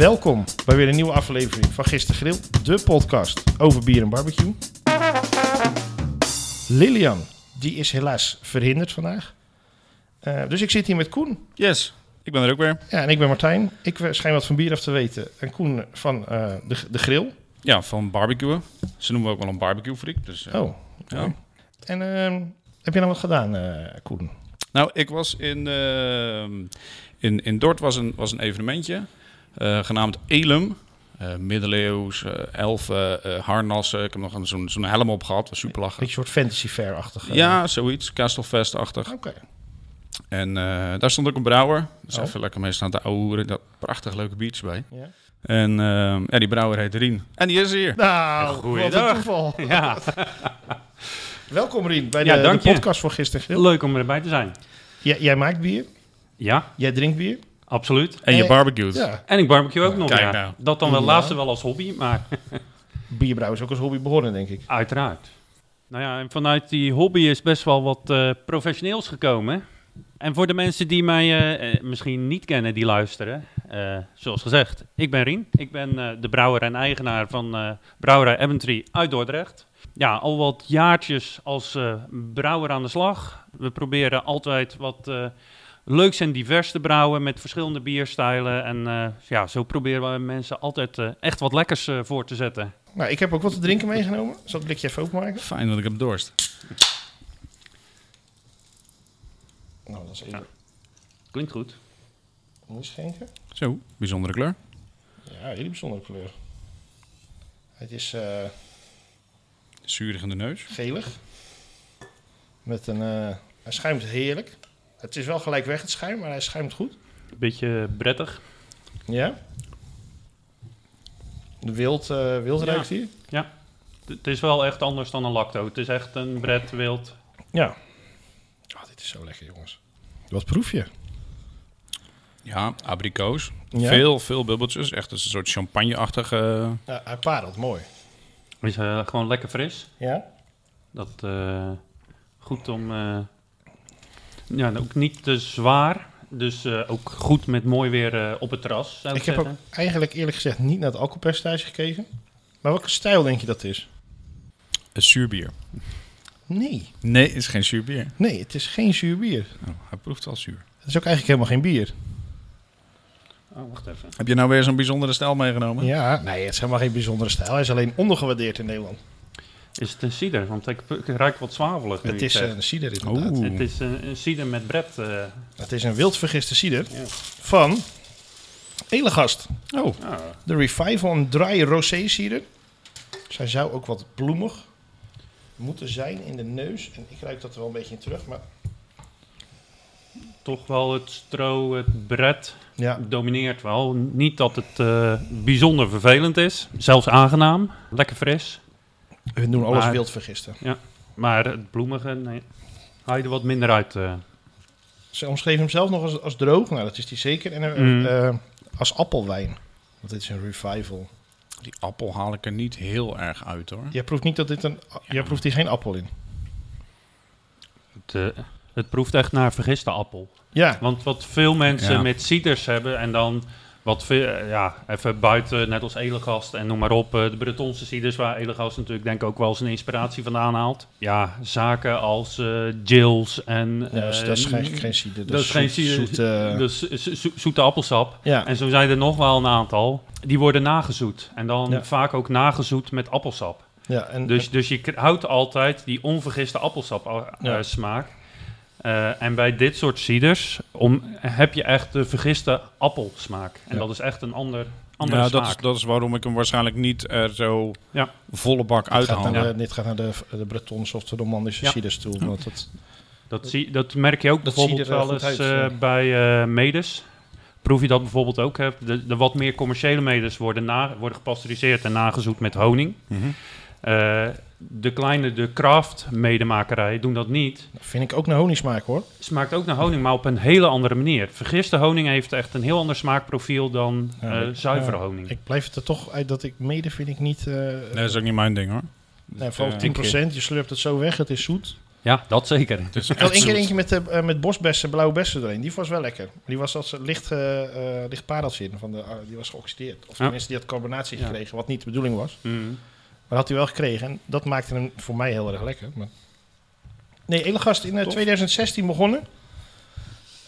Welkom bij weer een nieuwe aflevering van Gisteren Grill, de podcast over bier en barbecue. Lilian, die is helaas verhinderd vandaag. Eh, dus ik zit hier met Koen. Yes, ik ben er ook weer. Ja, en ik ben Martijn. Ik eh, schijn wat van bier af te weten. En Koen van eh, de, de grill. Ja, van barbecuen. Ze noemen we ook wel een barbecue freak. Dus, Oh, ja. En ehm, heb je nou wat gedaan, Koen? Nou, ik was in, ehm, in, in Dort was een, was een evenementje genaamd Elum. Eh middeleeuws, eh, elfen, eh, harnassen. Ik heb nog een- zo'n zo'n helm op gehad, was super lachen. Een soort fantasy fair-achtig. eh. Ja, zoiets. Castlefest-achtig. Oké. En eh, daar stond ook een brouwer. Dus Oh. even lekker mee staan te ouwen. Daar prachtig leuke beats bij. Ja. En ehm, ja, die brouwer heet Rien. En die is hier. Nou, wat een Goeiedag. toeval. Ja, Welkom Rien, bij de, Ja, podcast voor Gisteren leuk om erbij te zijn. Jij, jij maakt bier, Ja, jij drinkt bier. Absoluut. En je barbecued. Ja, En ik barbecue ook nog, Kijk ja. nou. Dat dan wel Ja. laatste wel als hobby, maar bierbrouwen is ook als hobby begonnen, denk ik. uiteraard. Nou ja, en vanuit die hobby is best wel wat eh, professioneels gekomen. En voor de mensen die mij eh, eh, misschien niet kennen, die luisteren. eh, zoals gezegd, ik ben Rien. Ik ben eh, de brouwer en eigenaar van eh Brouwerij Eventree uit Dordrecht. Ja, al wat jaartjes als eh, brouwer aan de slag. We proberen altijd wat eh, leuks en divers te brouwen met verschillende bierstijlen. En eh, ja, zo proberen we mensen altijd eh, echt wat lekkers eh, voor te zetten. Nou, ik heb ook wat te drinken meegenomen. Zal het blikje even openmaken? Fijn, want ik heb dorst. Nou, dat is even Klinkt goed. moet schenken. Zo, bijzondere kleur. Ja, hele bijzondere kleur. Het is eh, Zuurig in de neus. gelig. Met een, eh, hij schuimt heerlijk. Het is wel gelijk weg het schuim, maar hij schuimt goed. Beetje brettig. Ja. De wild, eh wild Ja. hier. Het is wel echt anders dan een lacto. Het is echt een bret wild. Ja. Oh, dit is zo lekker, jongens. Wat proef je? Ja, abrikoos. Ja. Veel, veel bubbeltjes. Echt een soort champagne-achtige... Ja, hij parelt mooi. Is eh, gewoon lekker fris. Ja? Dat eh, goed om. Ja, en ook niet te zwaar. Dus eh, ook goed met mooi weer eh, op het terras. Zou ik, Ik heb ook eigenlijk eerlijk gezegd niet naar het alcoholpercentage gekeken. Maar welke stijl denk je dat is? Een zuurbier. Nee. Nee, het is geen zuurbier. Nee, het is geen zuur bier. Oh, hij proeft wel zuur. Het is ook eigenlijk helemaal geen bier. Oh, wacht even. Heb je nou weer zo'n bijzondere stijl meegenomen? Ja, nee, het is helemaal geen bijzondere stijl. Hij is alleen ondergewaardeerd in Nederland. Is het een cider? Want ik, ik ruik wat zwavelig. Het is een cider inderdaad. Oeh. Het is een, een cider met bret. eh, Het is een wildvergiste cider ja. van Elegast. Oh, Ah, De Revival een dry rosé cider. Zij zou ook wat bloemig moeten zijn in de neus. En ik ruik dat er wel een beetje in terug. Maar toch wel het stro, het bret ja, domineert wel. Niet dat het eh, bijzonder vervelend is. Zelfs aangenaam. Lekker fris. We doen alles Maar- wildvergisten. Maar het bloemige, nee. Haal je er wat minder uit. eh. Ze omschreven hem zelf nog als, als droog. Nou, dat is die zeker. En eh, Mm. eh, als appelwijn. Want dit is een revival. die appel haal ik er niet heel erg uit hoor. Jij proeft niet dat dit een... Jij proeft hier geen appel in. Het, eh, het proeft echt naar vergiste appel. Ja, Want wat veel mensen Ja. met ciders hebben en dan wat eh, ja, even buiten, net als Elegast en noem maar op, eh, de Bretonse ciders waar Elegast natuurlijk denk ik ook wel zijn inspiratie vandaan haalt. Ja, zaken als eh Jills en... ja dat, is, eh, dat is geen, geen cider. dat is geen zoet- cider. zoet, eh, dus zo- zoete appelsap. ja, En zo zijn er nog wel een aantal. Die worden nagezoet. En dan Ja. vaak ook nagezoet met appelsap. ja, en, Dus, dus je houdt altijd die onvergiste appelsap smaak. Eh, en bij dit soort ciders om, heb je echt de vergiste appelsmaak. En Ja. dat is echt een ander, andere Ja, smaak. dat is, dat is waarom ik hem waarschijnlijk niet er zo Ja. volle bak uithaal. naar de, dit gaat naar de, de Bretons of de Normandische Ja. ciders toe. Want dat, Dat, zie, dat merk je ook Dat bijvoorbeeld zie je wel eens uit, eh, ja. bij eh medes. Proef je dat bijvoorbeeld ook? Hè? De, de wat meer commerciële medes worden, na, worden gepasteuriseerd en nagezoet met honing. Mhm. Eh, de kleine, de craft medemakerij doen dat niet. vind ik ook naar honingsmaak hoor. Smaakt ook naar honing, maar op een hele andere manier. Vergiste honing heeft echt een heel ander smaakprofiel dan Ja, eh, zuivere ja, honing. Ik blijf het er toch uit dat ik mede vind ik niet... eh Nee, dat is ook niet mijn ding hoor. nee, vooral eh, 10%, je slurpt het zo weg, het is zoet. Ja, dat zeker. Dus Ik had één keer eentje met, eh, eh, met bosbessen, blauwe bessen erin. Die was wel lekker. Die was als licht, eh eh, licht pareltje in. Van de, ah, die was geoxideerd. Of Ja. tenminste, die had carbonatie Ja. gekregen, wat niet de bedoeling was. Mhm. Maar had hij wel gekregen. En dat maakte hem voor mij heel erg lekker. Maar... Nee, Elegast in eh, Tof. 2016 begonnen.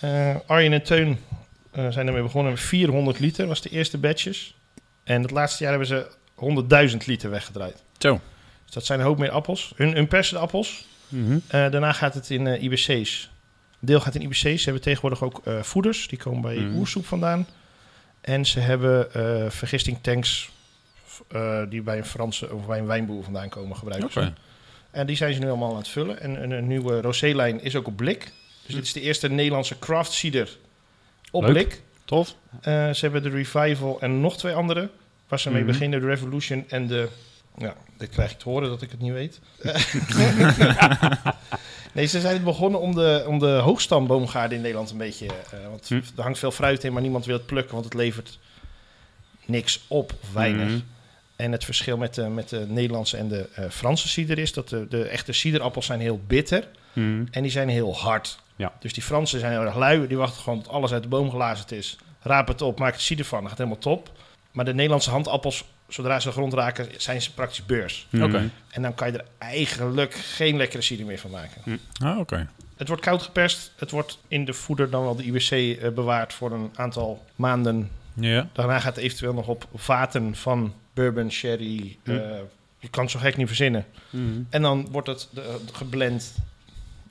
Eh, Arjen en Teun eh, zijn ermee begonnen met 400 liter. was de eerste batches. En het laatste jaar hebben ze 100.000 liter weggedraaid. Zo. Dus dat zijn een hoop meer appels. Hun, hun persen de appels. Mhm. Eh, daarna gaat het in eh, IBC's. Deel gaat in IBC's. Ze hebben tegenwoordig ook eh, voeders. Die komen bij Mhm. oersoep vandaan. En ze hebben eh vergistingtanks eh, die bij een Franse of bij een wijnboer vandaan komen gebruiken. Ze. En die zijn ze nu allemaal aan het vullen. En een, een nieuwe rosé-lijn is ook op blik. Dus dit is de eerste Nederlandse craft cider op Leuk. blik. Tof. Eh, ze hebben de Revival en nog twee andere. Waar ze mee Mhm. beginnen. De Revolution en de... Ja, dit krijg ik te horen dat ik het niet weet. nee, ze zijn begonnen om de, om de hoogstamboomgaarden in Nederland een beetje... eh, want Hm. er hangt veel fruit in, maar niemand wil het plukken. Want het levert niks op, of weinig. Mhm. En het verschil met de, met de Nederlandse en de eh, Franse cider is... dat de, de echte ciderappels zijn heel bitter Mhm. en die zijn heel hard. Ja. Dus die Fransen zijn heel erg lui. Die wachten gewoon tot alles uit de boom gelazerd is. Raap het op, maak er cider van. Dat gaat helemaal top. Maar de Nederlandse handappels, zodra ze de grond raken, zijn ze praktisch beurs. Mhm. Oké. En dan kan je er eigenlijk geen lekkere cider meer van maken. Ah, oké. Het wordt koud geperst. Het wordt in de voeder dan wel de IWC eh, bewaard voor een aantal maanden. Ja. Daarna gaat het eventueel nog op vaten van bourbon, sherry. Hm. eh, je kan het zo gek niet verzinnen. Mhm. En dan wordt het eh, geblend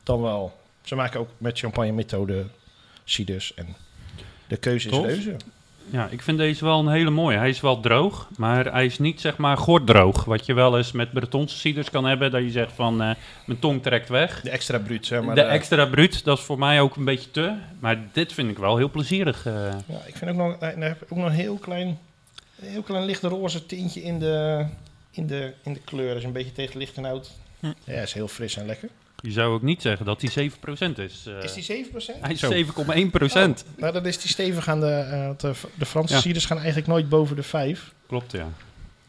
dan wel. Ze maken ook met champagne methode ciders. En de keuze is Tof. reuze. Ja, ik vind deze wel een hele mooie. Hij is wel droog, maar hij is niet zeg maar gorddroog. Wat je wel eens met Bretonse ciders kan hebben, dat je zegt van eh, mijn tong trekt weg. De extra bruut, zeg maar. de extra bruut, dat is voor mij ook een beetje te. Maar dit vind ik wel heel plezierig. Ja, ik vind ook nog, daar heb ik ook nog een heel klein, heel klein licht roze tintje in de, in de, in de kleur. Dus een beetje tegen licht en oud. Hm. Ja, is heel fris en lekker. Je zou ook niet zeggen dat hij 7% is. eh. Is die 7%? hij is Zo. 7,1%. Nou, dan is die stevig aan de... eh, de, de Franse Ja. ciders gaan eigenlijk nooit boven de 5. Klopt, ja.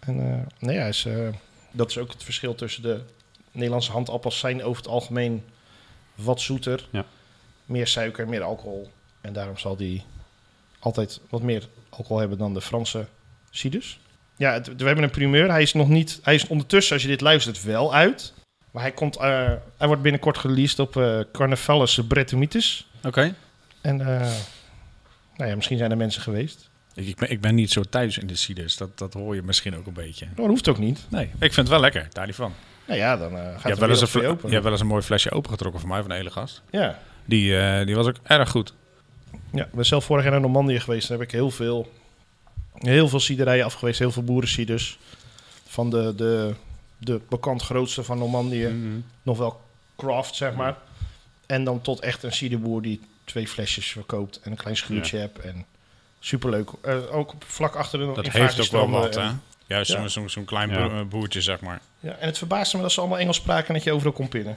En eh, nee, ja, is, eh, dat is ook het verschil tussen de Nederlandse handappels zijn over het algemeen wat zoeter. Ja. Meer suiker, meer alcohol. En daarom zal die altijd wat meer alcohol hebben dan de Franse ciders. Ja, het- we hebben een primeur. Hij is nog niet. Hij is ondertussen, als je dit luistert, wel uit. Maar hij, komt, eh, hij wordt binnenkort released op eh Carnavallus Brettanomyces. Oké. En eh, nou ja, misschien zijn er mensen geweest. Ik, ik, ben, ik ben niet zo thuis in de ciders. Dat, dat hoor je misschien ook een beetje. Maar dat hoeft ook niet. Nee, ik vind het wel lekker. Daar niet van. Nou ja, dan eh, gaat Je het wel eens een voor je fle- open. je hebt wel eens een mooi flesje opengetrokken van mij, van de hele gast. Ja. Die, eh, die was ook erg goed. Ja, ik ben zelf vorig jaar naar Normandië geweest. Daar heb ik heel veel, heel veel ciederijen afgeweest. Heel veel boerenciders. Van de, de, de bekend grootste van Normandië. Mhm. Nog wel craft, zeg maar. En dan tot echt een ciderboer die twee flesjes verkoopt. En een klein schuurtje hebt. En superleuk. Eh, ook vlak achter de Dat heeft ook wel wat, hè? en- Juist Ja. zo'n zo'n zo'n klein boertje, zeg maar. Ja, en het verbaasde me dat ze allemaal Engels spraken en dat je overal kon pinnen.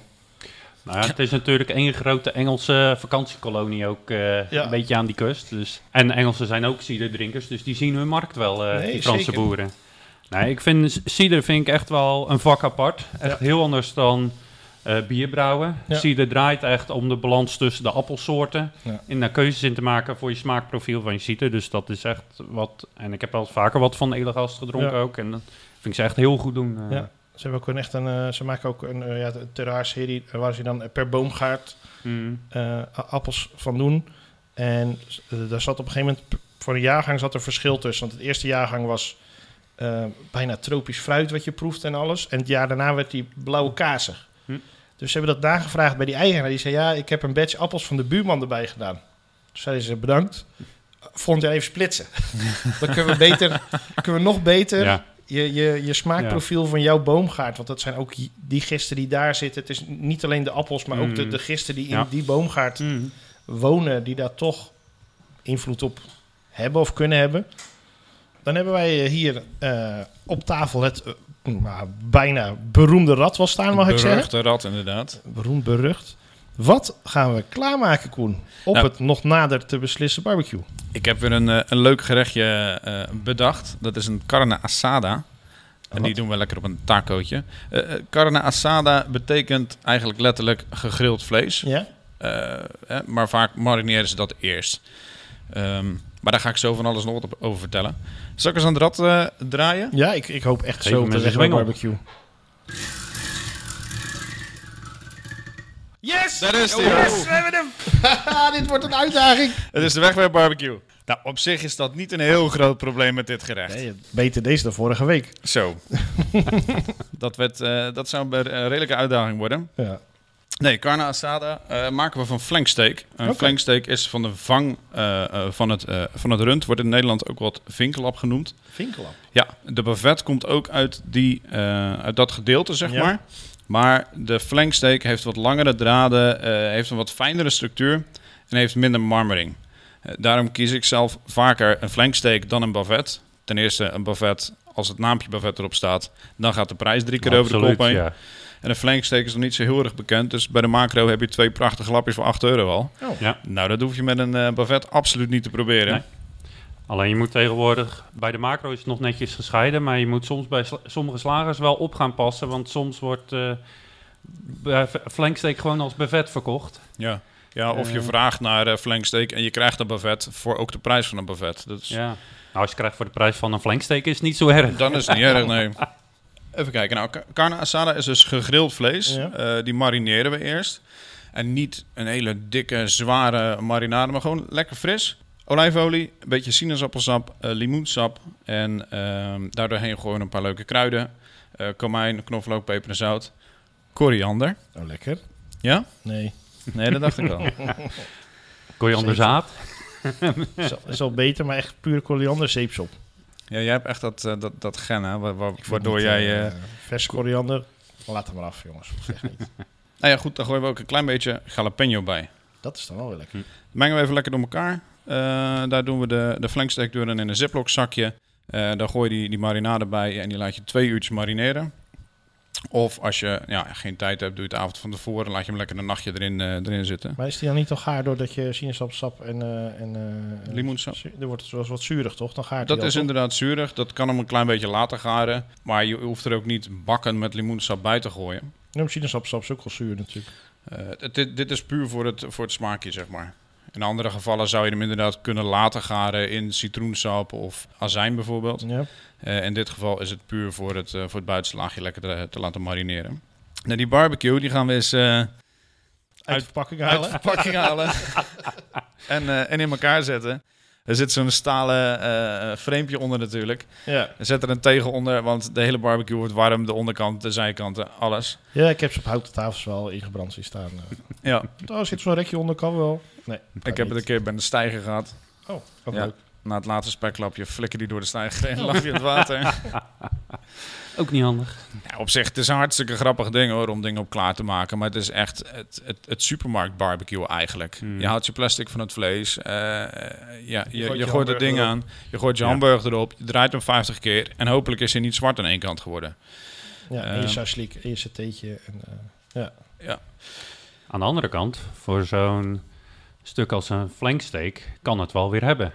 Nou, ja, het is natuurlijk één grote Engelse vakantiekolonie ook eh, Ja. een beetje aan die kust. Dus. En Engelsen zijn ook ciderdrinkers, dus die zien hun markt wel, eh Nee, die Franse zeker. boeren. Nee, ik vind cider vind ik echt wel een vak apart. Echt heel anders dan eh bierbrouwen. Cider draait echt om de balans tussen de appelsoorten. En daar keuzes in te maken voor je smaakprofiel van je cider. Dus dat is echt wat... En ik heb wel vaker wat van Elegast gedronken ook. En dat vind ik ze echt heel goed doen. Ze, hebben ook een echt een, eh, ze maken ook een, eh, ja, terraarserie waar ze dan per boomgaard Mm. eh, appels van doen. En daar zat op een gegeven moment, voor een jaargang zat er verschil tussen. Want het eerste jaargang was eh, bijna tropisch fruit wat je proeft en alles. En het jaar daarna werd die blauwe kazig. Hm. Dus ze hebben dat nagevraagd bij die eigenaar. Die zei, ja, ik heb een batch appels van de buurman erbij gedaan. Toen zeiden ze, bedankt. Volgend jaar even splitsen. Dan kunnen we, beter, kunnen we nog beter Ja. Je, je, je smaakprofiel van jouw boomgaard. Want dat zijn ook die- gisten die daar zitten. Het is niet alleen de appels, maar ook de, Mm. de gisten die in Ja. die boomgaard Mm. wonen. Die daar toch invloed op hebben of kunnen hebben. Dan hebben wij eh, hier eh, op tafel het eh, nou, bijna beroemde rad wel staan, mag ik zeggen. Beruchte rat, inderdaad. Beroemd berucht. Wat gaan we klaarmaken, Koen? Op Nou. het nog nader te beslissen barbecue. Ik heb weer een, eh, een leuk gerechtje eh, bedacht. Dat is een carne asada. En die doen we lekker op een tacootje. Eh, eh, carne asada betekent eigenlijk letterlijk gegrild vlees. Ja? Maar vaak marineren ze dat eerst. Ehm, maar daar ga ik zo van alles nog wat op- over vertellen. Zal ik eens aan de rad eh, draaien? Ja, ik, ik hoop echt Geef zo te zeggen barbecue. Yes! Daar is die. we hebben hem! Dit wordt een uitdaging. Het is de wegwerp barbecue. Nou, op zich is dat niet een heel groot probleem met dit gerecht. Nee, beter deze dan vorige week. Zo. dat, werd, eh, dat zou een een redelijke uitdaging worden. Ja. Nee, carne asada eh, maken we van flanksteak. Een Oké. flanksteak is van de vang eh, eh, van, het, eh, van het rund. Wordt in Nederland ook wat vinkelap genoemd. Vinkelap. Ja, de bavet komt ook uit, die, eh, uit dat gedeelte, zeg Ja. maar. Maar de flanksteak heeft wat langere draden, eh, heeft een wat fijnere structuur en heeft minder marmering. Eh, daarom kies ik zelf vaker een flanksteak dan een bavet. Ten eerste een bavet, als het naampje bavet erop staat, dan gaat de prijs drie keer over de kop heen. ja. En een flanksteak is nog niet zo heel erg bekend, dus bij de macro heb je twee prachtige lapjes voor 8 euro al. Oh. Ja. Nou, dat hoef je met een eh, bavet absoluut niet te proberen. Nee. Alleen je moet tegenwoordig, bij de macro is het nog netjes gescheiden, maar je moet soms bij sla- sommige slagers wel op gaan passen, want soms wordt eh bij v- flanksteak gewoon als bevet verkocht. Ja. Ja, of je Eh. vraagt naar eh flanksteak en je krijgt een bavet voor ook de prijs van een bavet. Dat is, Ja. Nou, als je krijgt voor de prijs van een flanksteak is het niet zo erg. Dan is het niet erg, nee. Even kijken. Nou, ca- carne asada is dus gegrild vlees. Ja. Eh, die marineren we eerst. En niet een hele dikke, zware marinade, maar gewoon lekker fris. Olijfolie, een beetje sinaasappelsap, eh, limoensap. En ehm daardoorheen gewoon een paar leuke kruiden. Eh komijn, knoflook, peper en zout. Koriander. Oh, lekker. Ja? Nee. Nee, dat dacht ik al. Korianderzaad. Is al, is al beter, maar echt puur koriander zeepsop. Ja, jij hebt echt dat, eh, dat, dat gen, hè? wa- wa- waardoor niet, jij... eh, eh, vers koriander. Laat hem maar af, jongens. Zeg niet. Nou ja, goed, dan gooien we ook een klein beetje jalapeno bij. Dat is dan wel weer lekker. Mengen we even lekker door elkaar. Eh, daar doen we de, de flanksteak door in een ziplock zakje. Eh daar gooi je die, die marinade bij en die laat je twee uurtjes marineren. Of als je ja, geen tijd hebt, doe je het avond van tevoren. Laat je hem lekker een nachtje erin, eh, erin zitten. Maar is die dan niet al gaar doordat je sinaasappelsap en... en Limoensap. Er wordt het zoals wat zuurig, toch? Dan gaart Dat is toch? inderdaad zuurig. Dat kan hem een klein beetje laten garen. Maar je hoeft er ook niet bakken met limoensap bij te gooien. Ja, sinaasappelsap is ook wel zuur natuurlijk. Dit, dit is puur voor het, voor het smaakje, zeg maar. In andere gevallen zou je hem inderdaad kunnen laten garen in citroensap of azijn bijvoorbeeld. Ja. Eh, in dit geval is het puur voor het, eh, voor het buitenste laagje lekker te, te laten marineren. Nou, die barbecue die gaan we eens eh, Uit verpakking uit halen. verpakking halen en, en in elkaar zetten. Er zit zo'n stalen framepje onder natuurlijk. Ja. Er zet er een tegel onder, want de hele barbecue wordt warm. De onderkant, de zijkanten, alles. ja, ik heb ze op houten tafels wel ingebrand zien staan. eh. Ja, Oh, zit zo'n rekje onder, kan wel. Nee, ik heb het een keer bij de stijger gehad. Oh, Ja. leuk. Na het laatste speklapje flikker die door de stijger en lag je in het water. Ook niet handig. Ja, op zich, het is een hartstikke grappig ding hoor, om dingen op klaar te maken. Maar het is echt het, het, het supermarkt barbecue eigenlijk. Hmm. Je houdt je plastic van het vlees. eh, ja, je, je, gooit je gooit het ding hamburger aan. Je gooit je Ja. hamburger erop. Je draait hem 50 keer. En hopelijk is hij niet zwart aan één kant geworden. Ja, en Ehm. je sauslik en je satéetje. En, eh, ja. Aan de andere kant, voor zo'n stuk als een flanksteak kan het wel weer hebben.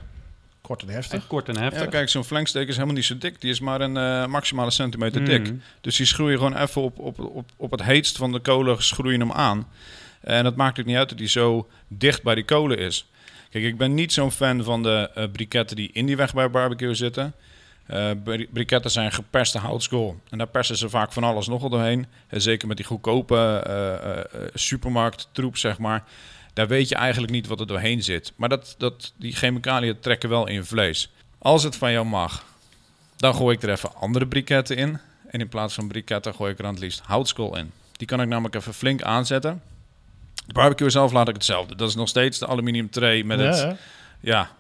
Kort en Echt heftig. kort en heftig. Ja, kijk, zo'n flanksteak is helemaal niet zo dik. Die is maar een eh, maximale centimeter dik. Mm. Dus die schroei je gewoon even op, op, op, op het heetst van de kolen, schroei je hem aan. En het maakt ook niet uit dat hij zo dicht bij die kolen is. Kijk, ik ben niet zo'n fan van de eh briketten die in die weg bij barbecue zitten. Eh, bri- briketten zijn geperste houtskool. En daar persen ze vaak van alles nogal doorheen. En zeker met die goedkope eh, eh, eh, supermarkttroep, zeg maar. Daar weet je eigenlijk niet wat er doorheen zit. Maar dat, dat, die chemicaliën trekken wel in vlees. Als het van jou mag, dan gooi ik er even andere briketten in. En in plaats van briketten gooi ik er dan het liefst houtskool in. Die kan ik namelijk even flink aanzetten. De barbecue zelf laat ik hetzelfde. Dat is nog steeds de aluminium tray met ja, het... hè? Ja,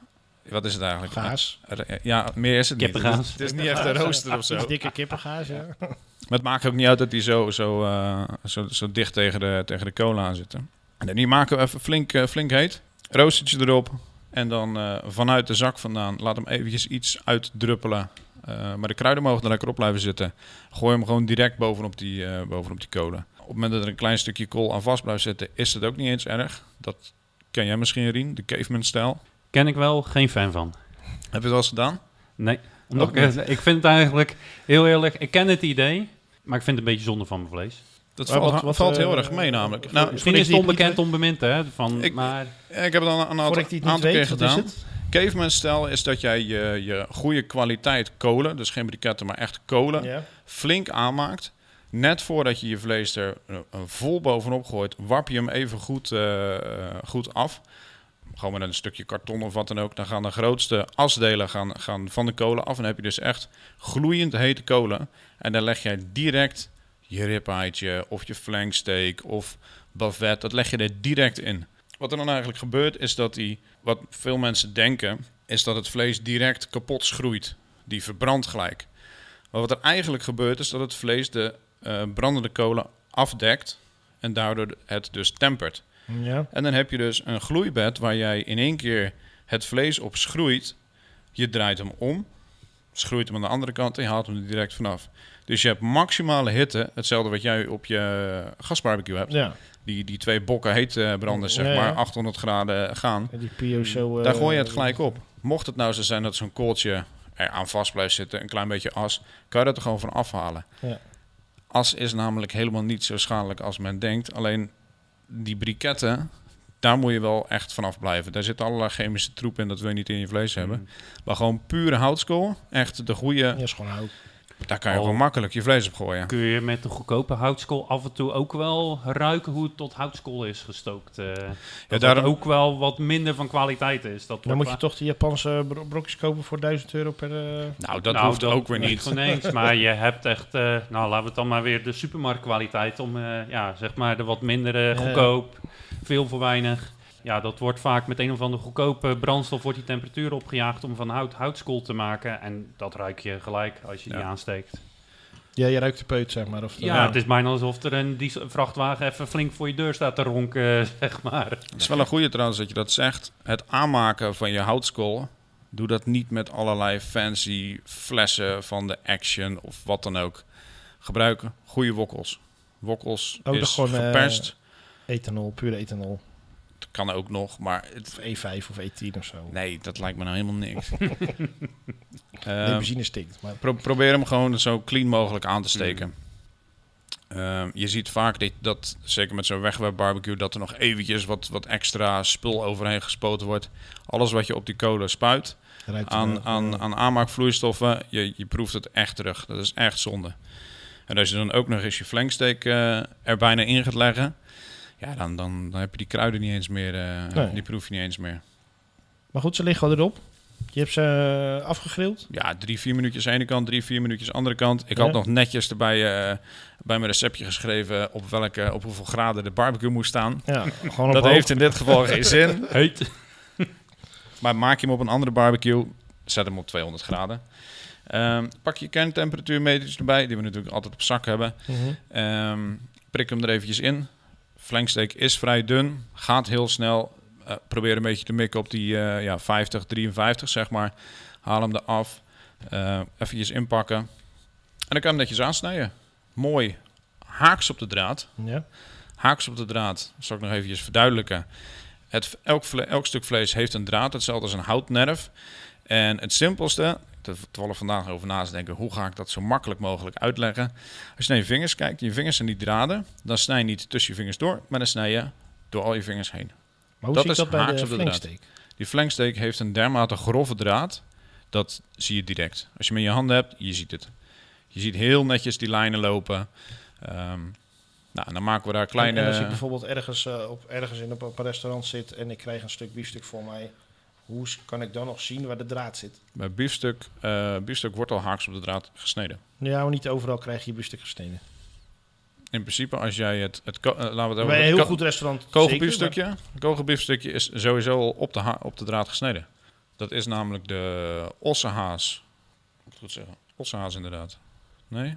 wat is het eigenlijk? Gaas. Eh, Ja, meer is het niet. Kippengaas. Het is, het is niet echt een rooster of zo. Dikke kippengaas, ja. Maar het maakt ook niet uit dat die zo, zo, eh, zo, zo dicht tegen de, tegen de kolen aan zitten. En die maken we even flink, eh, flink heet. Roostertje erop. En dan eh, vanuit de zak vandaan laat hem eventjes iets uitdruppelen. Eh, maar de kruiden mogen er lekker op blijven zitten. Gooi hem gewoon direct bovenop die, bovenop die kolen. Op het moment dat er een klein stukje kool aan vast blijft zitten, is het ook niet eens erg. Dat ken jij misschien, Rien, de caveman-stijl. Ken ik wel, geen fan van. Heb je het wel eens gedaan? Nee. Omdat ik, ik vind het eigenlijk heel eerlijk, ik ken het idee, maar ik vind het een beetje zonde van mijn vlees. Dat valt, wat- wat, valt heel eh, erg mee namelijk. Nou, Misschien is het onbekend, onbemind, hè? Van, Ik- maar ik heb het al een aantal, niet aantal keer weet, is gedaan. Caveman stijl is dat jij je, je goede kwaliteit kolen, dus geen briketten, maar echt kolen, flink aanmaakt. Net voordat je je vlees er eh, vol bovenop gooit, warp je hem even goed, goed af. Gewoon met een stukje karton of wat dan ook. Dan gaan de grootste asdelen gaan, gaan van de kolen af. En dan heb je dus echt gloeiend hete kolen. En dan leg jij direct je ribeye of je flanksteak of bavet. Dat leg je er direct in. Wat er dan eigenlijk gebeurt is dat die, wat veel mensen denken, is dat het vlees direct kapot schroeit. Die verbrandt gelijk. Maar wat er eigenlijk gebeurt is dat het vlees de eh, brandende kolen afdekt en daardoor het dus tempert. Ja. En dan heb je dus een gloeibed waar jij in één keer het vlees op schroeit. Je draait hem om, schroeit hem aan de andere kant en je haalt hem er direct vanaf. Dus je hebt maximale hitte, hetzelfde wat jij op je gasbarbecue hebt. ja. Die, die twee bokken heet eh, branden, zeg Ja, ja. maar, 800 graden gaan. En die Pio zo... eh, Daar gooi je het gelijk op. Mocht het nou zo zijn dat zo'n kooltje er aan vast blijft zitten, een klein beetje as, kan je dat er gewoon van afhalen. Ja. As is namelijk helemaal niet zo schadelijk als men denkt. Alleen die briketten, daar moet je wel echt vanaf blijven. Daar zit allerlei chemische troep in, dat je niet in je vlees hebben. Mm. Maar gewoon pure houtskool, echt de goede, Ja, is gewoon hout. Daar kan je gewoon makkelijk je vlees op gooien. kun je met de goedkope houtskool af en toe ook wel ruiken hoe het tot houtskool is gestookt. eh dat het daarom- ook wel wat minder van kwaliteit is. Dat Dan moet je toch die Japanse bro- brokjes kopen voor 1000 euro per... eh, Nou, dat Nou, hoeft ook weer niet niet. van eens, maar je hebt echt, eh, nou laten we het dan maar weer de supermarktkwaliteit om, eh, ja, zeg maar de wat minder Ja. goedkoop, veel voor weinig. Ja, dat wordt vaak met een of andere goedkope brandstof wordt die temperatuur opgejaagd om van hout houtskool te maken. En dat ruik je gelijk als je die aansteekt. Ja, je ruikt de peut, zeg maar. Of Ja, Ja. het is bijna alsof er een diesel- vrachtwagen even flink voor je deur staat te ronken, zeg maar. Het is wel een goede trouwens dat je dat zegt. Het aanmaken van je houtskool, doe dat niet met allerlei fancy flessen van de Action of wat dan ook. Gebruik goede wokkels. Wokkels Oh, is gewoon, eh, geperst. Ethanol, pure ethanol. Kan ook nog, maar het, Of E5 of E10 of zo. nee, dat lijkt me nou helemaal niks. Nee, Ehm, benzine stinkt. Maar Pro- probeer hem gewoon zo clean mogelijk aan te Mm. steken. Ehm, je ziet vaak dat, dat, zeker met zo'n wegwerpbarbecue, dat er nog eventjes wat, wat extra spul overheen gespoten wordt. Alles wat je op die kolen spuit aan, aan, aan aanmaakvloeistoffen, je, je proeft het echt terug. Dat is echt zonde. En als je dan ook nog eens je flanksteak eh, er bijna in gaat leggen, ja, dan, dan, dan heb je die kruiden niet eens meer, eh, Nee. die proef je niet eens meer. Maar goed, ze liggen wel erop. Je hebt ze eh, afgegrild. Ja, drie, vier minuutjes ene kant, drie, vier minuutjes andere kant. Ik Ja. had nog netjes erbij eh, bij mijn receptje geschreven op, welke, op hoeveel graden de barbecue moest staan. Ja, gewoon op Dat hoog. heeft in dit geval geen zin. Heet. Maar maak je hem op een andere barbecue, zet hem op 200 graden. Ehm, pak je kerntemperatuurmeters erbij, die we natuurlijk altijd op zak hebben. Mhm. Ehm, prik hem er eventjes in. Flanksteak is vrij dun, gaat heel snel. Eh, probeer een beetje te mikken op die eh, ja, 50, 53 zeg maar. Haal hem eraf. Eh eventjes inpakken. En dan kan je hem netjes aansnijden. Mooi. Haaks op de draad. Ja. Haaks op de draad. Dat zal ik nog eventjes verduidelijken. Het, elk, elk stuk vlees heeft een draad, hetzelfde als een houtnerf. En het simpelste, ik vandaag over na te denken, hoe ga ik dat zo makkelijk mogelijk uitleggen? Als je naar je vingers kijkt, je vingers zijn die draden, dan snij je niet tussen je vingers door, maar dan snij je door al je vingers heen. Maar hoe Dat is dat bij de flanksteak? Die flanksteak heeft een dermate grove draad, dat zie je direct. Als je hem in je handen hebt, je ziet het. Je ziet heel netjes die lijnen lopen. Ehm, nou, en dan maken we daar kleine... En, en als ik bijvoorbeeld ergens, eh, op, ergens in op, op een restaurant zit en ik krijg een stuk biefstuk voor mij, hoe kan ik dan nog zien waar de draad zit? Bij biefstuk, eh biefstuk wordt al haaks op de draad gesneden. Ja, maar niet overal krijg je biefstuk gesneden. In principe, als jij het... het eh, laten we het over Bij een heel goed restaurant kogelbiefstukje. Kogelbiefstukje is sowieso al op de, ha- op de draad gesneden. Dat is namelijk de ossehaas. Moet ik het goed zeggen? Ossehaas inderdaad. Nee?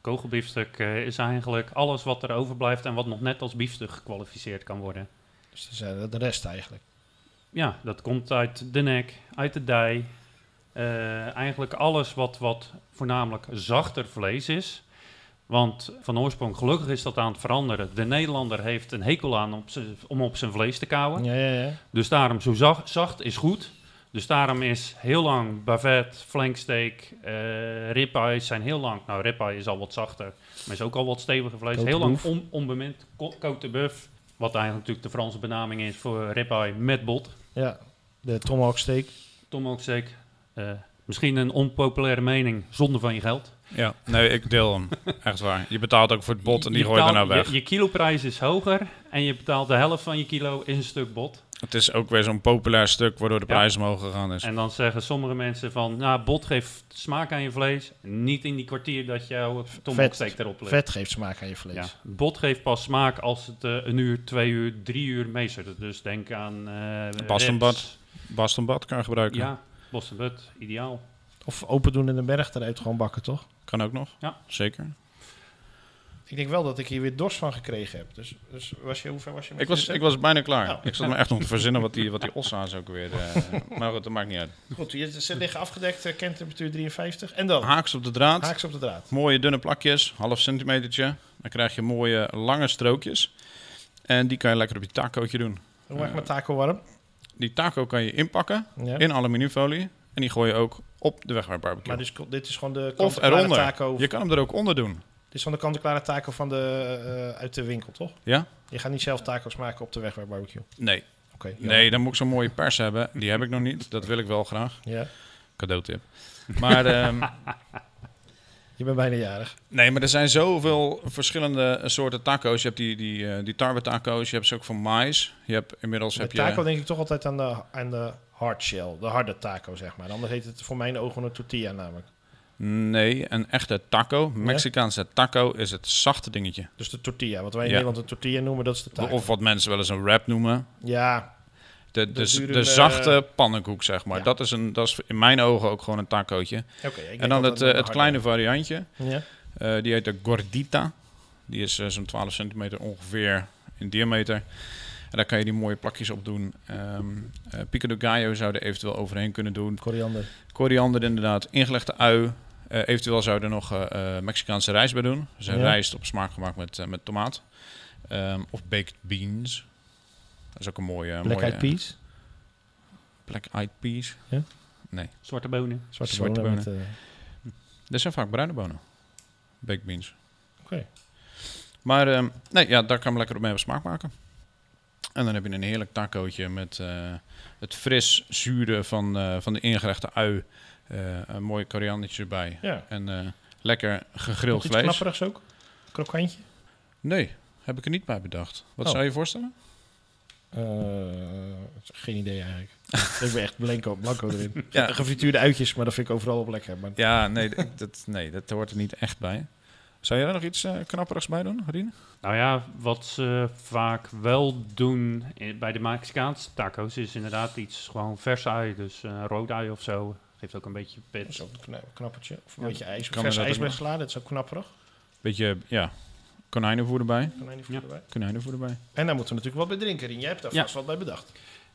Kogelbiefstuk eh, is eigenlijk alles wat er overblijft en wat nog net als biefstuk gekwalificeerd kan worden. Dus dat is eh, de rest eigenlijk. Ja, dat komt uit de nek, uit de dij. Eh, eigenlijk alles wat, wat voornamelijk zachter vlees is. Want van oorsprong, gelukkig is dat aan het veranderen. De Nederlander heeft een hekel aan op om op zijn vlees te kauwen. Ja, ja, ja. Dus daarom zo zacht, zacht is goed. Dus daarom is heel lang bavet, flanksteak, eh ribeye zijn heel lang. Nou, ribeye is al wat zachter, maar is ook al wat steviger vlees. Heel lang on, onbemind. De boeuf, wat eigenlijk natuurlijk de Franse benaming is voor ribeye met bot. Ja, de tomahawk steak. Tomahawk eh misschien een onpopulaire mening, zonder van je geld. Ja, nee, ik deel hem. Echt waar. Je betaalt ook voor het bot en die gooi je betaalt- daarna weg. Je, je kiloprijs is hoger en je betaalt de helft van je kilo is een stuk bot. Het is ook weer zo'n populair stuk waardoor de Ja. prijs omhoog gegaan is. En dan zeggen sommige mensen van, nou, bot geeft smaak aan je vlees. Niet in die kwartier dat jouw tomahawksteak erop ligt. Vet geeft smaak aan je vlees. Ja, bot geeft pas smaak als het eh, een uur, twee uur, drie uur meestert. Dus denk aan... eh Bostonbad. ribs. Bastonbad kan je gebruiken. Ja, Boston Butt, ideaal. Of open doen in de berg eruit gewoon bakken, toch? Kan ook nog. Ja. Zeker. Ik denk wel dat ik hier weer dorst van gekregen heb. Dus, dus was je, hoe ver was je met Ik was, ik was bijna klaar. Oh. Ik zat me echt nog te verzinnen wat die, wat die ossa's ook weer... eh, maar goed, dat maakt niet uit. Goed, ze liggen afgedekt, eh, kerntemperatuur 53. En dan? Haaks op de draad. Haaks op de draad. Mooie dunne plakjes, half centimetertje. Dan krijg je mooie lange strookjes. En die kan je lekker op je tacootje doen. Hoe maak ik mijn taco warm? Die taco kan je inpakken Ja. in aluminiumfolie. En die gooi je ook op de wegwerpbarbecue. Maar dus, dit is gewoon de of eronder. taco. Je kan hem er ook onder doen. Dit is van de kant-en-klare taco van de, eh, uit de winkel, toch? Ja? Je gaat niet zelf taco's maken op de wegwerpbarbecue. Nee. Oké. Nee, dan moet ik zo'n mooie pers hebben. Die heb ik nog niet. Dat wil ik wel graag. Ja. Cadeautip. Maar, ehm, Je bent bijna jarig. nee, maar er zijn zoveel verschillende soorten taco's. Je hebt die, die, eh, die tarwe taco's. Je hebt ze ook van mais. Je hebt inmiddels Met heb taco je... denk ik toch altijd aan de, aan de hard shell. De harde taco, zeg maar. Anders heet het voor mijn ogen een tortilla namelijk. Nee, een echte taco. Mexicaanse taco is het zachte dingetje. Dus de tortilla. Wat wij in Ja. Nederland een tortilla noemen, dat is de taco. Of wat mensen wel eens een wrap noemen. Ja, De, de, eh, zachte pannenkoek, zeg maar. ja. Dat, is een, dat is in mijn ogen ook gewoon een tacootje. oké. ik denk En dan het, eh, het kleine variantje. Ja. Eh, die heet de gordita. Die is eh, zo'n 12 centimeter ongeveer in diameter. En daar kan je die mooie plakjes op doen. Ehm eh, pico de gallo zou er eventueel overheen kunnen doen. Koriander. Koriander inderdaad. Ingelegde ui. Eh, eventueel zou je er nog eh, eh, Mexicaanse rijst bij doen. Dus een Ja. rijst op smaak gemaakt met, met tomaat. Ehm, of baked beans. Dat is ook een mooie... Black mooie, eyed peas. Black eyed peas. Ja. Nee, Zwarte bonen. Zwarte, Zwarte bonen. Met, eh, dat zijn vaak bruine bonen. Baked beans. Oké. Maar ehm, nee, ja, daar kan je lekker op mee op smaak maken. En dan heb je een heerlijk tacootje met eh, het fris zure van, eh, van de ingelegde ui. Eh, een mooi koriandertje erbij. ja. En eh, lekker gegrild vlees. knapperigs ook? Krokantje? Nee, heb ik er niet bij bedacht. Wat Oh. zou je voorstellen? Eh, geen idee eigenlijk. ik ben echt blanco, blanco erin. Ja. Gefrituurde uitjes, maar dat vind ik overal op lekker. Maar Ja, nee, dat, nee, dat hoort er niet echt bij. Zou jij er nog iets knapperigs bij doen, Rien? Nou ja, wat ze vaak wel doen bij de Mexicaanse taco's is inderdaad iets gewoon vers ui. Dus eh rood ui of zo. Geeft ook een beetje dat pit. is ook een kna- knappertje. Of een Ja. beetje ijs. Kan Vers er dat ijs salade, dat is ook knapperig. Beetje, ja, konijnenvoer erbij. Konijnenvoer Ja. erbij. Konijnenvoer erbij. En daar moeten we natuurlijk wat bij drinken. Rien. Jij hebt daar Ja. vast wat bij bedacht.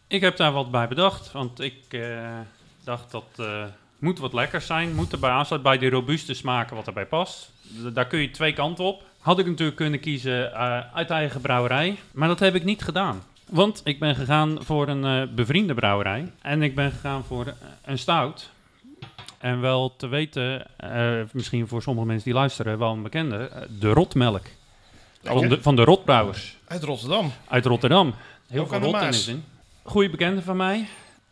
Ik heb daar wat bij bedacht, want ik eh, dacht dat eh moet wat lekkers zijn. Moet erbij aansluiten bij die robuuste smaken wat erbij past. D- daar kun je twee kanten op. Had ik natuurlijk kunnen kiezen eh, uit eigen brouwerij, maar dat heb ik niet gedaan. Want ik ben gegaan voor een eh, bevriende brouwerij en ik ben gegaan voor een stout. En wel te weten, eh, misschien voor sommige mensen die luisteren, wel een bekende, eh, de rotmelk. Van de, van de rotbrouwers Uit Rotterdam. uit Rotterdam. Heel veel rot in Maas. is in. Goeie bekende van mij.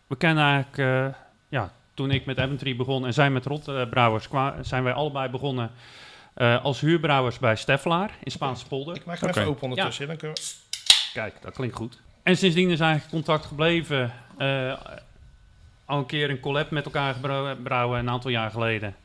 We kennen eigenlijk, eh, ja, toen ik met Eventry begon en zij met Rotbrouwers, zijn wij allebei begonnen eh, als huurbrouwers bij Steffelaar in Spaanse polder. Ik maak hem even open ondertussen. Dan kunnen we... Kijk, dat klinkt goed. En sindsdien is eigenlijk contact gebleven. Al een keer een collab met elkaar gebrouwen een aantal jaar geleden.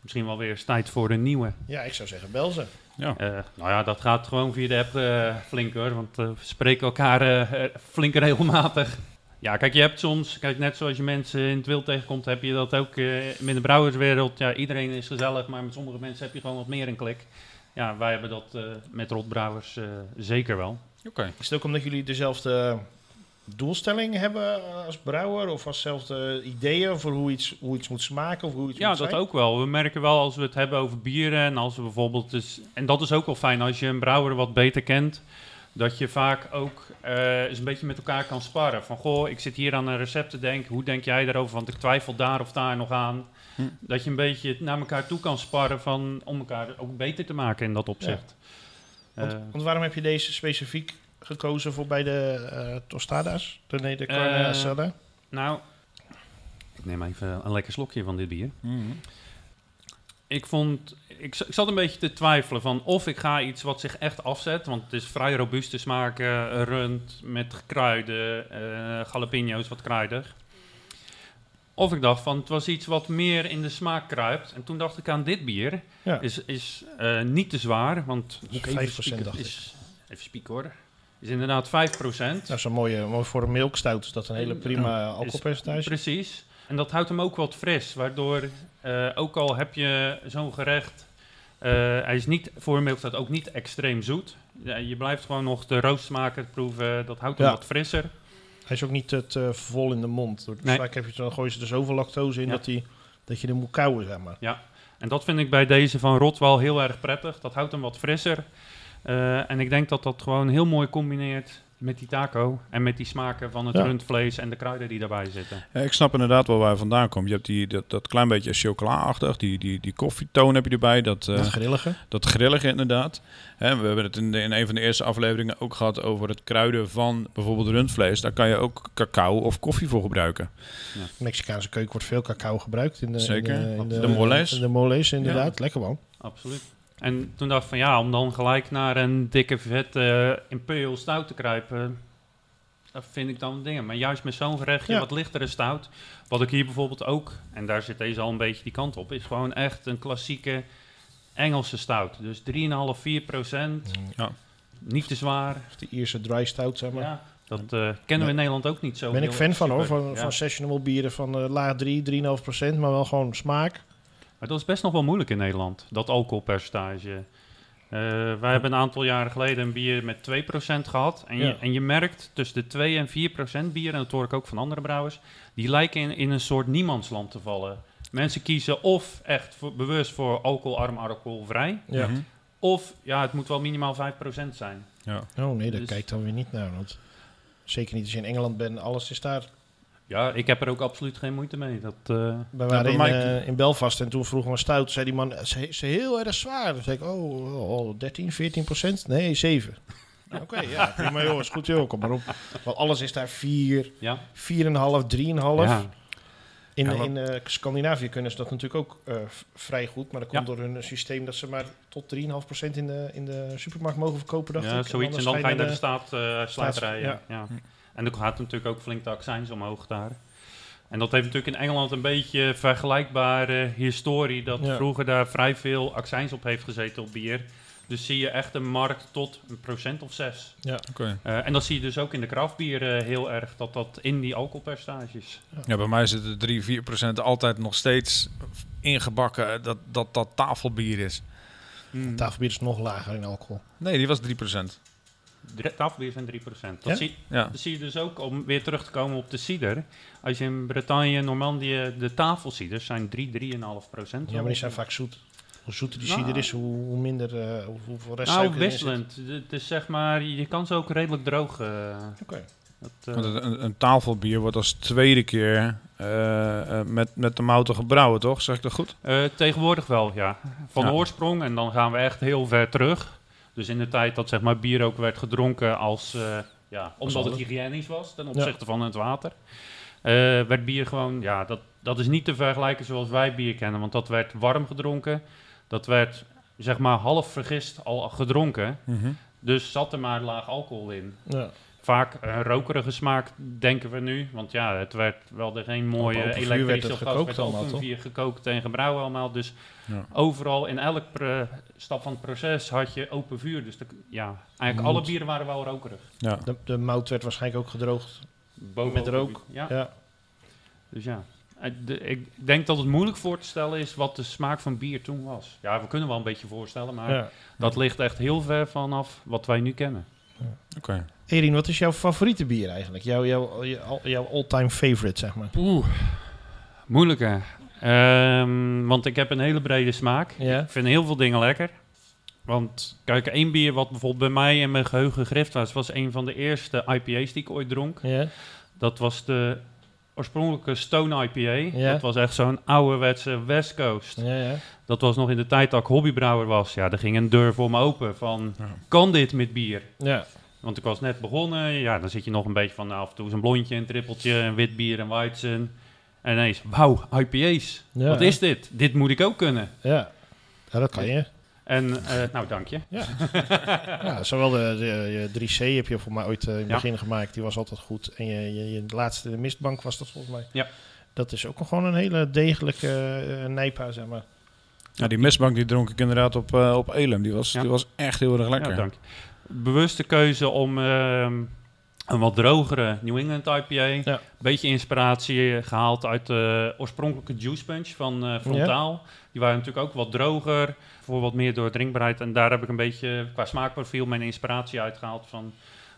Misschien wel weer eens tijd voor een nieuwe. Ja, ik zou zeggen, bel ze. Ja. Eh, nou ja, dat gaat gewoon via de app eh, flink hoor, want eh, we spreken elkaar flink regelmatig. Ja, kijk, je hebt soms, kijk, net zoals je mensen in het wild tegenkomt, heb je dat ook eh, in de brouwerswereld. Ja, iedereen is gezellig, maar met sommige mensen heb je gewoon wat meer een klik. Ja, wij hebben dat eh, met rotbrouwers eh, zeker wel. Oké. Is het ook omdat jullie dezelfde doelstelling hebben als brouwer? Of als dezelfde ideeën voor hoe iets, hoe iets moet smaken? Of hoe iets Ja, moet dat zijn? ook wel. We merken wel als we het hebben over bieren en als we bijvoorbeeld... Dus, en dat is ook wel fijn als je een brouwer wat beter kent. dat je vaak ook eh, eens een beetje met elkaar kan sparren. Van, goh, ik zit hier aan een recept te denken. Hoe denk jij daarover? Want ik twijfel daar of daar nog aan. Hm. Dat je een beetje naar elkaar toe kan sparren van, om elkaar ook beter te maken in dat opzicht. Want, Eh, want waarom heb je deze specifiek gekozen voor bij de eh, tostada's? De, nee, de carne Eh, asada? nou, ik neem even een lekker slokje van dit bier. Mhm. Ik vond, ik, ik zat een beetje te twijfelen van of ik ga iets wat zich echt afzet, want het is vrij robuuste smaken, rund met kruiden, eh jalapeno's wat kruidig. Of ik dacht van het was iets wat meer in de smaak kruipt. En toen dacht ik aan dit bier. Ja. Is, is eh, niet te zwaar, want moet ik 5% even spieken, dacht ik. is, even spieken hoor. Is inderdaad 5%. Dat is een mooie, mooi voor een milkstout. Is dat een hele prima alcoholpercentage? Precies. En dat houdt hem ook wat fris, waardoor eh, ook al heb je zo'n gerecht, eh, hij is niet voor een milkstaat ook niet extreem zoet. Ja, je blijft gewoon nog de roostsmaken proeven, dat houdt hem Ja. wat frisser. Hij is ook niet te eh, vol in de mond. Door Nee. Vaak heb je, dan gooien ze er zoveel lactose in Ja. dat, die, dat je er moet kauwen, zeg maar. En dat vind ik bij deze van Rot wel heel erg prettig. Dat houdt hem wat frisser. Eh, en ik denk dat dat gewoon heel mooi combineert met die taco en met die smaken van het Ja. rundvlees en de kruiden die daarbij zitten. Ja, ik snap inderdaad wel waar je vandaan komt. Je hebt die, dat, dat klein beetje chocola-achtig, die, die, die koffietoon heb je erbij, dat, eh, dat grillige. dat grillige inderdaad. Hè, we hebben het in, de, in een van de eerste afleveringen ook gehad over het kruiden van bijvoorbeeld rundvlees. Daar kan je ook cacao of koffie voor gebruiken. Mexicaanse keuken wordt veel cacao gebruikt. In de, Zeker. In de, in De moles. in de moles, inderdaad. Lekker man. Absoluut. En toen dacht ik van ja, om dan gelijk naar een dikke vette Imperial stout te kruipen, dat vind ik dan dingen. Maar juist met zo'n gerechtje, Ja. wat lichtere stout, wat ik hier bijvoorbeeld ook, en daar zit deze al een beetje die kant op, is gewoon echt een klassieke Engelse stout. Dus 3,5, 4 procent, Ja. niet te zwaar. Of die Ierse dry stout, zeg maar. Ja, dat eh, kennen we in Nederland ook niet zo ben ik fan van hoor. Van, van sessionable bieren van eh, laag 3, 3,5 procent. Maar wel gewoon smaak. Maar dat is best nog wel moeilijk in Nederland, dat alcoholpercentage. Eh, wij hebben een aantal jaren geleden een bier met 2% gehad. En je, en je merkt tussen de 2 en 4% bier, en dat hoor ik ook van andere brouwers, die lijken in, in een soort niemandsland te vallen. Mensen kiezen of echt voor, bewust voor alcoholarm, alcoholvrij, Ja. Mhm. of ja, het moet wel minimaal 5% zijn. ja. Oh nee, daar Dus- kijk ik dan weer niet naar. Want zeker niet als je in Engeland bent. Alles is daar. Ja, ik heb er ook absoluut geen moeite mee. Dat, eh, We waren in, eh, in Belfast en toen vroegen we een stout. Zei die man, ze is heel erg zwaar. Toen zei ik, oh, oh 13, 14 procent? Nee, 7. Nou, Oké, ja, prima joh, is goed joh, kom maar op. Want alles is daar 4, ja, 4,5, 3,5. ja, In, Ja, in eh, Scandinavië kunnen ze dat natuurlijk ook eh, vrij goed. Maar dat komt Ja. door hun systeem dat ze maar tot 3,5% in de, in de supermarkt mogen verkopen, dacht ja ik. zoiets. En dan ga je naar de staat uh, ja. Ja. En dan gaat natuurlijk ook flink de accijns omhoog daar. En dat heeft natuurlijk in Engeland een beetje vergelijkbare historie. Dat Ja. vroeger daar vrij veel accijns op heeft gezeten op bier. Dus zie je echt een markt tot een procent of zes. Ja. Oké. Eh, en dat zie je dus ook in de kraftbieren heel erg. Dat dat in die alcoholpercentages. Ja, bij mij zitten 3, 4 procent altijd nog steeds ingebakken dat dat, dat tafelbier is. Mm. Tafelbier is nog lager in alcohol. Nee, die was 3 procent. Tafelbier zijn 3%. Dat, Ja? zie, Ja. dat zie je dus ook, om weer terug te komen op de cider. Als je in Bretagne, Normandië, de tafelciders zijn 3, 3,5 procent. Ja, maar die zijn vaak zoet. Hoe zoeter die Nou. cider is, hoe, hoe minder, eh, hoe- hoeveel rest Nou, wisselend. Het is zeg maar, je kan ze ook redelijk droog. eh, Oké. dat, eh, Want een, een- tafelbier wordt als tweede keer eh, eh, met, met de mouten gebrouwen, toch? Zeg ik dat goed? eh, tegenwoordig wel, ja. Van Ja. oorsprong en dan gaan we echt heel ver terug. Dus in de tijd dat zeg maar, bier ook werd gedronken als, eh, ja, omdat het hygiënisch was ten opzichte van het water. eh, werd bier gewoon, ja, dat, dat is niet te vergelijken zoals wij bier kennen. Want dat werd warm gedronken. Dat werd zeg maar half vergist al gedronken. Dus zat er maar laag alcohol in. Ja. Vaak een rokerige smaak, denken we nu. Want ja, het werd wel er geen mooie open vuur werd elektrische gas. gekookt werd allemaal, toch? vuur gekookt en gebrouwen allemaal. Dus Ja. overal in elk stap van het proces had je open vuur. Dus de, ja, eigenlijk Moet. alle bieren waren wel rokerig. Ja. De, de mout werd waarschijnlijk ook gedroogd. Boven Met rook. Ja, Ja. dus ja. Eh, de- ik denk dat het moeilijk voor te stellen is wat de smaak van bier toen was. Ja, we kunnen wel een beetje voorstellen, maar ja. dat ligt echt heel ver vanaf wat wij nu kennen. Oké. Erin, wat is jouw favoriete bier eigenlijk? Jouw, jouw, all-time favorite, zeg maar. Oeh, moeilijker. Ehm, want ik heb een hele brede smaak. Ja. Ik vind heel veel dingen lekker. Want kijk, één bier wat bijvoorbeeld bij mij in mijn geheugen gegrift was, was een van de eerste IPA's die ik ooit dronk. Ja. Dat was de oorspronkelijke Stone IPA. Ja. Dat was echt zo'n ouderwetse West Coast. Ja, ja. Dat was nog in de tijd dat ik hobbybrouwer was. Ja, er ging een deur voor me open van, Ja. kan dit met bier? Ja. Want ik was net begonnen. Ja, dan zit je nog een beetje van, nou, af en toe is een blondje, een trippeltje, een wit bier, een weizen. En ineens, wauw, IPA's. Ja. Wat is dit? Dit moet ik ook kunnen. Ja. Ja, dat kan je. En, eh, nou, dank je. Ja, zowel de, de, je 3C heb je voor mij ooit eh, in het Ja. begin gemaakt. Die was altijd goed. En je, je, je laatste de mistbank was dat volgens mij. Ja. Dat is ook gewoon een hele degelijke uh, nijpa, zeg maar. Ja, die mistbank die dronk ik inderdaad op, op Elem. Die was, Ja. die was echt heel erg lekker. Ja, dank je. Bewuste keuze om ehm, een wat drogere New England IPA. Ja. Beetje inspiratie gehaald uit de oorspronkelijke Juice Punch van eh, Frontaal. Die waren natuurlijk ook wat droger, voor wat meer doordrinkbaarheid. En daar heb ik een beetje qua smaakprofiel mijn inspiratie uitgehaald van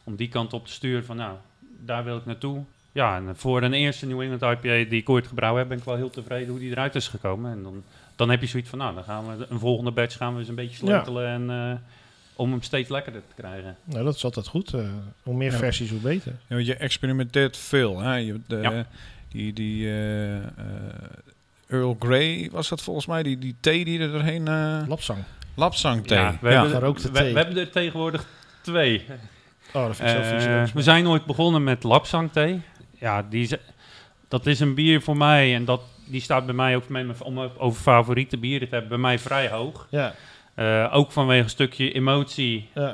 om die kant op te sturen van nou, daar wil ik naartoe. Ja, en voor een eerste New England IPA die ik ooit gebrouwen heb, ben ik wel heel tevreden hoe die eruit is gekomen. En dan, dan heb je zoiets van, nou, dan gaan we een volgende batch gaan we eens een beetje sleutelen en eh, om hem steeds lekkerder te krijgen. Nou, dat is altijd goed. eh, hoe meer Ja. versies, hoe beter. Ja, want je experimenteert veel. Hè? Je, de, Ja. Die, die eh, eh, Earl Grey was dat volgens mij, die, die thee die er doorheen... eh Lapsang. lapsang thee. Ja, we, Ja. Hebben, Gerookte we, thee. we hebben er tegenwoordig twee. Oh, dat vind ik zo Eh, we zijn ooit begonnen met lapsangthee. Ja, die is, dat is een bier voor mij en dat, die staat bij mij ook met mijn, om over favoriete bieren te hebben, bij mij vrij hoog. Ja, Eh, ook vanwege een stukje emotie, Ja.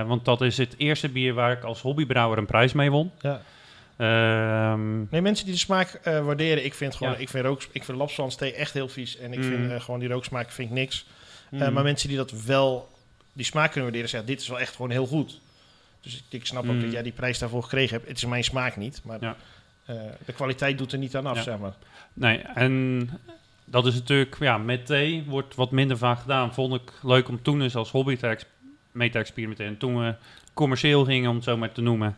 Eh, want dat is het eerste bier waar ik als hobbybrouwer een prijs mee won. ja. Ehm, Nee, mensen die de smaak eh, waarderen. Ik vind gewoon, Ja. ik vind rook, ik vind lapswandthee echt heel vies. En ik Mm. vind eh, gewoon die rooksmaak vind ik niks. Eh, mm, maar mensen die dat wel, die smaak kunnen waarderen, zeggen dit is wel echt gewoon heel goed. Dus ik, ik snap ook Mm. dat jij die prijs daarvoor gekregen hebt. Het is mijn smaak niet, maar Ja. de kwaliteit doet er niet aan af, Ja. zeg maar. Nee, en dat is natuurlijk, ja, met thee wordt wat minder vaak gedaan. Vond ik leuk om toen eens als hobby te mee te experimenteren. En toen we commercieel gingen, om het zo maar te noemen,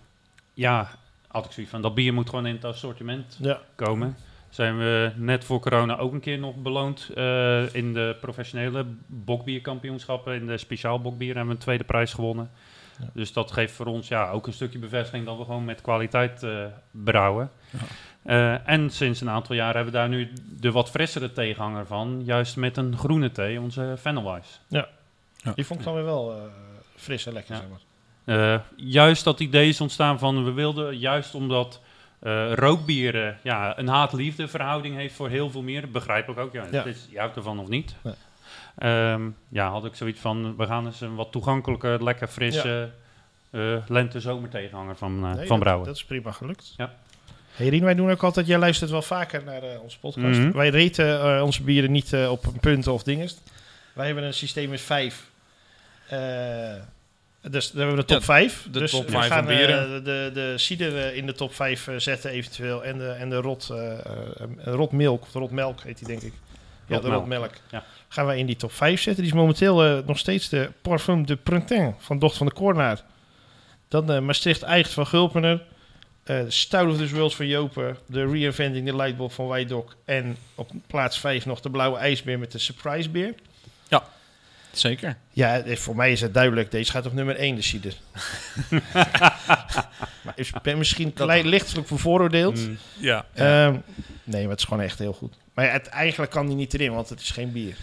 ja, had ik zoiets van, dat bier moet gewoon in het assortiment Ja, komen. Zijn we net voor corona ook een keer nog beloond eh, in de professionele bokbierkampioenschappen. In de speciaal bokbier hebben we een tweede prijs gewonnen. Ja. Dus dat geeft voor ons ja, ook een stukje bevestiging dat we gewoon met kwaliteit eh, brouwen. Ja. Eh, en sinds een aantal jaar hebben we daar nu de wat frissere tegenhanger van. Juist met een groene thee, onze Fennelwise. die vond ik dan weer wel eh, fris en lekker, Ja. zeg maar. Eh, juist dat idee is ontstaan van we wilden, juist omdat eh, rookbieren ja, een haat-liefde verhouding heeft voor heel veel meer. Begrijpelijk ook, ja. Ja. Het is, je houdt ervan of niet. Nee. Ehm, ja, had ik zoiets van, we gaan eens een wat toegankelijker, lekker frisse eh, lente-zomer tegenhanger van, eh, Nee, van brouwen. dat is prima gelukt. Ja. Hey Rien, wij doen ook altijd, jij luistert wel vaker naar eh, onze podcast. Mhm. Wij reten eh, onze bieren niet eh, op punten of dingen. Wij hebben een systeem met vijf. Eh, dus dan hebben we de top Ja, 5. de dus top we gaan van bieren. eh, de, de cider eh, in de top 5 zetten eventueel. En de, en de rot, eh, eh, rotmilk, of de rotmelk heet die denk ik. Ja, de Rotmelk, rotmelk. ja. Gaan wij in die top 5 zetten. Die is momenteel eh, nog steeds de Parfum de Printemps van Docht van de Kornaar. Dan eh, Maastricht Eicht van Gulpener. eh Stout of this World van Jopen. De Reinventing the Lightbulb van Weidok. En op plaats 5 nog de Blauwe IJsbeer met de Surprise Beer. Zeker. Ja, eh, voor mij is het duidelijk. Deze gaat op nummer 1, de cider. maar ik ben misschien klein, lichtelijk bevooroordeeld. Mm, Ja. Ehm, nee, maar het is gewoon echt heel goed. Maar het, eigenlijk kan die niet erin, want het is geen bier.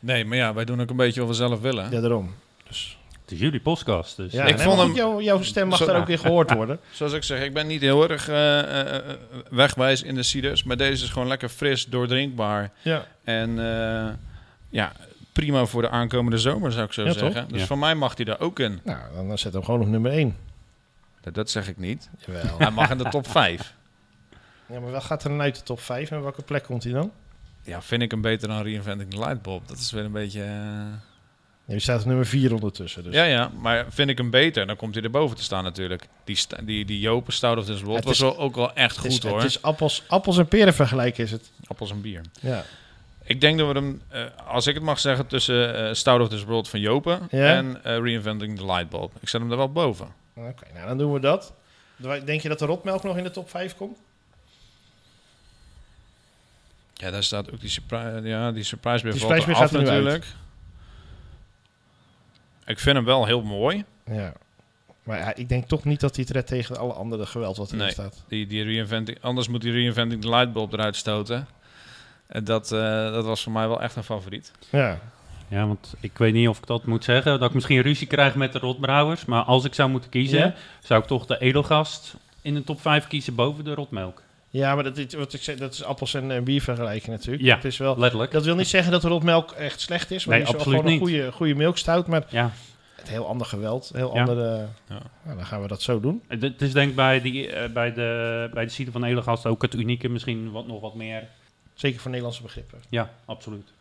nee, maar ja, wij doen ook een beetje wat we zelf willen. Ja, daarom. Dus, het is jullie podcast, dus... ja, Ik vond hem- jouw, jouw stem mag Zo- daar ook weer gehoord worden. Zoals ik zeg, ik ben niet heel erg eh, eh, eh, wegwijs in de ciders. Maar deze is gewoon lekker fris, doordrinkbaar. Ja. En eh, ja, prima voor de aankomende zomer zou ik zo Ja, zeggen. toch? Dus Ja. voor mij mag hij daar ook in. Nou, dan zet hem gewoon op nummer 1. Dat, dat zeg ik niet. Jawel. Hij mag in de top 5. ja, maar wel gaat er dan uit de top 5 en welke plek komt hij dan? Ja, vind ik hem beter dan Reinventing the Lightbulb. Dat is weer een beetje... eh, Ja, die staat op nummer 4 ondertussen. Dus. Ja, ja, maar vind ik hem beter, dan komt hij erboven te staan natuurlijk. Die, sta- die, die Jopen Stout of this World Het was is- wel, ook wel echt het is, goed hoor. Het is appels, appels en peren vergelijken is het. Appels en bier. Ja. Ik denk dat we hem, eh, als ik het mag zeggen, tussen eh Stout of this World van Jopen Ja. en eh, Reinventing the Lightbulb. Ik zet hem er wel boven. Oké, nou dan doen we dat. Denk je dat de rotmelk nog in de top 5 komt? Ja, daar staat ook die surprise, ja, die surprise beer Die surprise beer eraf gaat natuurlijk. Ik vind hem wel heel mooi. Ja. Maar ja, ik denk toch niet dat hij het redt tegen alle andere geweld wat erin Nee. staat. Die, die reinventing, anders moet die reinventing de lightbulb eruit stoten. En dat, eh, dat was voor mij wel echt een favoriet. Ja. Ja, want ik weet niet of ik dat moet zeggen, dat ik misschien ruzie krijg met de rotbrouwers. Maar als ik zou moeten kiezen, Ja? zou ik toch de edelgast in de top 5 kiezen boven de rotmelk. Ja, maar dat, is- wat ik zeg, dat is appels en bier vergelijken natuurlijk. Ja. Het is wel, Letterlijk. dat wil niet zeggen dat de rotmelk echt slecht is. Maar Nee, die is wel absoluut gewoon een goede, goede milkstout. Maar Ja, het heel ander geweld. Heel Ja. andere... Ja. Nou, dan gaan we dat zo doen. het het is denk ik bij, die, eh, bij de, bij de cider van de edelgast ook het unieke, misschien wat, nog wat meer. Zeker voor Nederlandse begrippen. Ja, absoluut.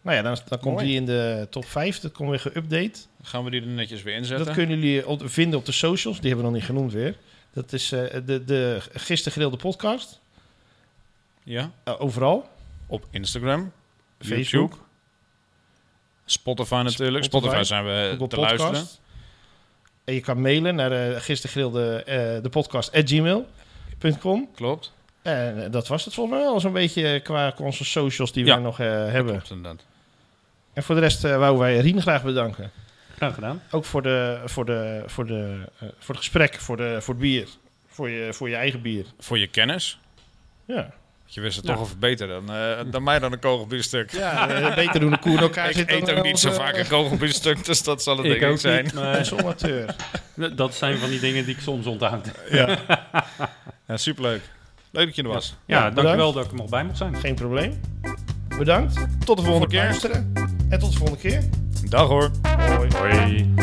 Nou ja, dan, dan komt Mooi. die in de top 5. Dat komt weer geüpdate. Gaan we die er netjes weer inzetten? Dat kunnen jullie op- vinden op de socials. Die hebben we nog niet genoemd weer. Dat is eh, de, de gisteren gedeelde podcast. Ja, Eh, overal. op Instagram, Facebook. YouTube, Spotify natuurlijk. Spotify, Spotify, zijn we Google te luisteren. En je kan mailen naar de gisteren gedeelde eh, de podcast at gmail.com. Klopt. En eh, dat was het volgens mij wel zo'n beetje qua onze socials die Ja. we nog eh, hebben. Klopt inderdaad. En voor de rest uh, wouden wij Rien graag bedanken. Graag gedaan. Ook voor, de, voor, de, voor, de, uh, voor het gesprek, voor, de, voor het bier. Voor je, voor je eigen bier. Voor je kennis. Ja. Je wist het Ja. toch even beter dan, uh, dan mij dan een kogelbierstuk. Ja, uh, beter doen de koe in elkaar Ik zit eet ook niet zo vaak een kogelbierstuk, dus dat zal het Ik denk ik ook zijn. niet, maar amateur. dat zijn van die dingen die ik soms onthoud. Ja. ja, superleuk. Leuk dat je er was. Ja, dankjewel dat ik er nog bij mocht zijn. Geen probleem. Bedankt Tot de volgende keer. En tot de volgende keer. Dag hoor. Hoi. Hoi.